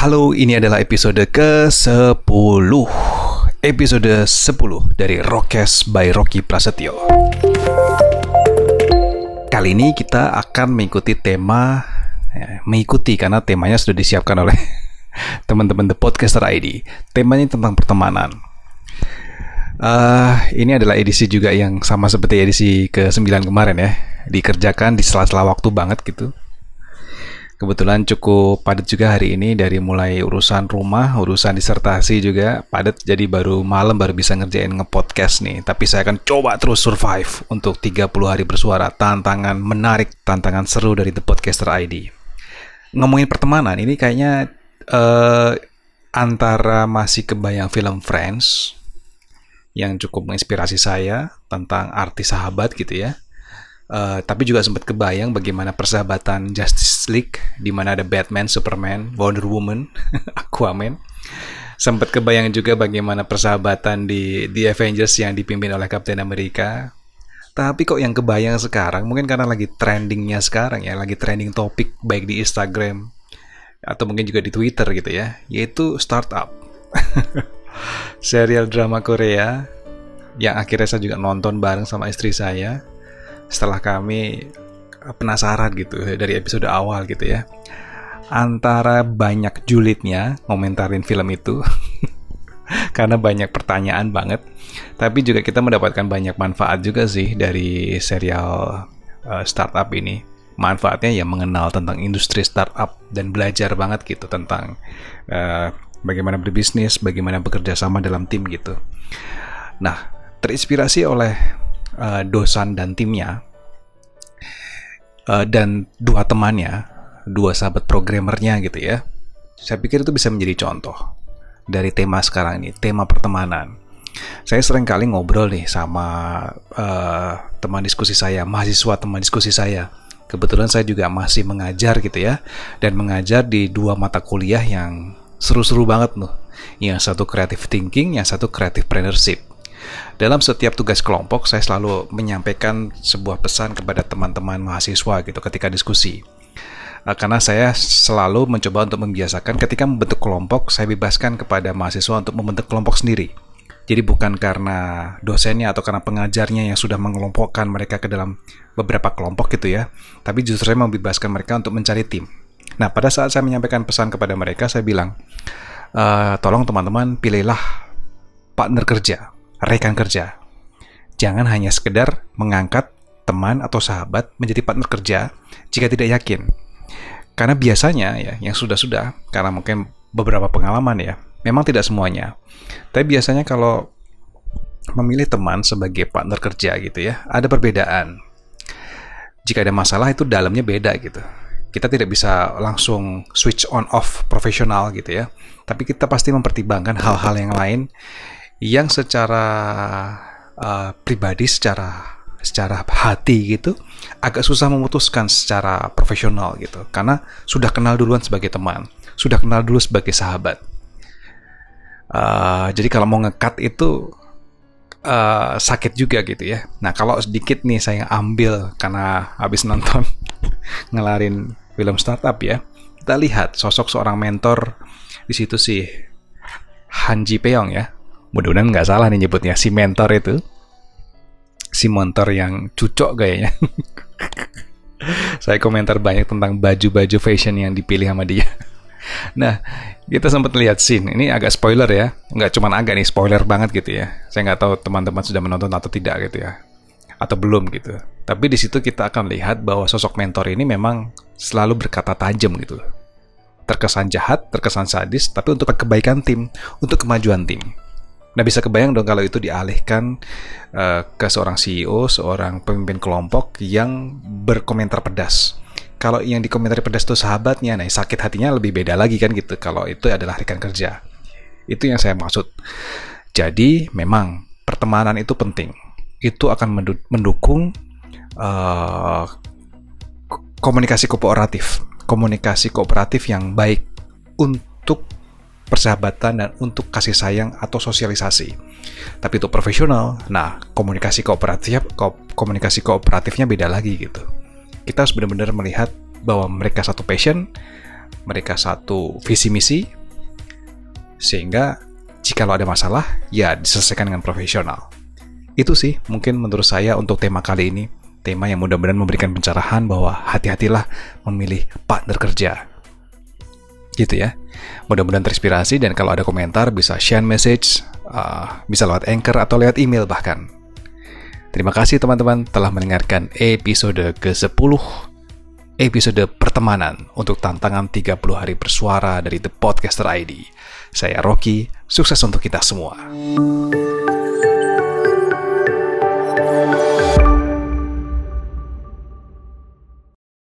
Halo, ini adalah episode ke-10 Episode 10 dari Rockes by Rocky Prasetyo. Kali ini kita akan mengikuti tema ya, Mengikuti karena temanya sudah disiapkan oleh teman-teman The Podcaster ID Temanya tentang pertemanan. Uh, Ini adalah edisi juga yang sama seperti edisi ke-9 kemarin ya. Dikerjakan di sela-sela waktu banget gitu Kebetulan cukup padat juga hari ini dari mulai urusan rumah, urusan disertasi juga padat jadi baru malam baru bisa ngerjain ngepodcast nih. Tapi saya akan coba terus survive untuk 30 hari bersuara. Tantangan menarik, tantangan seru dari The Podcaster ID. Ngomongin pertemanan, ini kayaknya uh, antara masih kebayang film Friends yang cukup menginspirasi saya tentang arti sahabat gitu ya Uh, tapi juga sempat kebayang bagaimana persahabatan Justice League di mana ada Batman, Superman, Wonder Woman, Aquaman. Sempat kebayang juga bagaimana persahabatan di The Avengers yang dipimpin oleh Captain America. Tapi kok yang kebayang sekarang mungkin karena lagi trendingnya sekarang ya, lagi trending topik baik di Instagram atau mungkin juga di Twitter gitu ya, yaitu startup. Serial drama Korea yang akhirnya saya juga nonton bareng sama istri saya setelah kami penasaran gitu dari episode awal gitu ya. Antara banyak julidnya ngomentarin film itu karena banyak pertanyaan banget tapi juga kita mendapatkan banyak manfaat juga sih dari serial uh, startup ini. Manfaatnya ya mengenal tentang industri startup dan belajar banget gitu tentang uh, bagaimana berbisnis bagaimana bekerja sama dalam tim gitu. Nah terinspirasi oleh uh, dosan dan timnya uh, dan dua temannya, dua sahabat programmernya gitu ya. Saya pikir itu bisa menjadi contoh dari tema sekarang ini, tema pertemanan. Saya sering kali ngobrol nih sama uh, teman diskusi saya, mahasiswa teman diskusi saya. Kebetulan saya juga masih mengajar gitu ya, dan mengajar di dua mata kuliah yang seru-seru banget loh. Yang satu creative thinking, yang satu creative partnership. Dalam setiap tugas kelompok, saya selalu menyampaikan sebuah pesan kepada teman-teman mahasiswa gitu ketika diskusi. Uh, karena saya selalu mencoba untuk membiasakan ketika membentuk kelompok, saya bebaskan kepada mahasiswa untuk membentuk kelompok sendiri. Jadi bukan karena dosennya atau karena pengajarnya yang sudah mengelompokkan mereka ke dalam beberapa kelompok gitu ya, tapi justru saya membebaskan mereka untuk mencari tim. Nah, pada saat saya menyampaikan pesan kepada mereka, saya bilang, e, tolong teman-teman pilihlah partner kerja rekan kerja. Jangan hanya sekedar mengangkat teman atau sahabat menjadi partner kerja jika tidak yakin. Karena biasanya ya yang sudah-sudah karena mungkin beberapa pengalaman ya, memang tidak semuanya. Tapi biasanya kalau memilih teman sebagai partner kerja gitu ya, ada perbedaan. Jika ada masalah itu dalamnya beda gitu. Kita tidak bisa langsung switch on off profesional gitu ya. Tapi kita pasti mempertimbangkan hal-hal yang lain yang secara uh, pribadi secara secara hati gitu agak susah memutuskan secara profesional gitu. Karena sudah kenal duluan sebagai teman sudah kenal dulu sebagai sahabat. Uh, jadi kalau mau ngekat itu uh, sakit juga gitu ya. Nah kalau sedikit nih saya ambil karena habis nonton ngelarin film startup ya. Kita lihat sosok seorang mentor di situ sih Han Ji Peong ya mudah-mudahan nggak salah nih nyebutnya si mentor itu. Si mentor yang cucok kayaknya. Saya komentar banyak tentang baju-baju fashion yang dipilih sama dia. Nah kita sempat lihat scene. Ini agak spoiler ya. Nggak cuma agak nih spoiler banget gitu ya. Saya nggak tahu teman-teman sudah menonton atau tidak gitu ya. Atau belum gitu. Tapi di situ kita akan lihat bahwa sosok mentor ini memang selalu berkata tajam gitu. Terkesan jahat terkesan sadis tapi untuk kebaikan tim untuk kemajuan tim Nah bisa kebayang dong kalau itu dialihkan uh, ke seorang CEO, seorang pemimpin kelompok yang berkomentar pedas. Kalau yang dikomentari pedas itu sahabatnya, nah sakit hatinya lebih beda lagi kan gitu. Kalau itu adalah rekan kerja, itu yang saya maksud. Jadi memang pertemanan itu penting. Itu akan mendukung uh, komunikasi kooperatif, komunikasi kooperatif yang baik untuk persahabatan dan untuk kasih sayang atau sosialisasi. Tapi untuk profesional, nah komunikasi kooperatif komunikasi kooperatifnya beda lagi gitu. Kita harus benar-benar melihat bahwa mereka satu passion, mereka satu visi misi, sehingga jika ada masalah, ya diselesaikan dengan profesional. Itu sih mungkin menurut saya untuk tema kali ini, tema yang mudah-mudahan memberikan pencerahan bahwa hati-hatilah memilih partner kerja. Gitu ya. Mudah-mudahan terinspirasi dan kalau ada komentar bisa share message, uh, bisa lewat anchor atau lewat email bahkan. Terima kasih teman-teman telah mendengarkan episode ke-10 episode pertemanan untuk tantangan 30 hari bersuara dari The Podcaster ID. Saya Rocky, sukses untuk kita semua.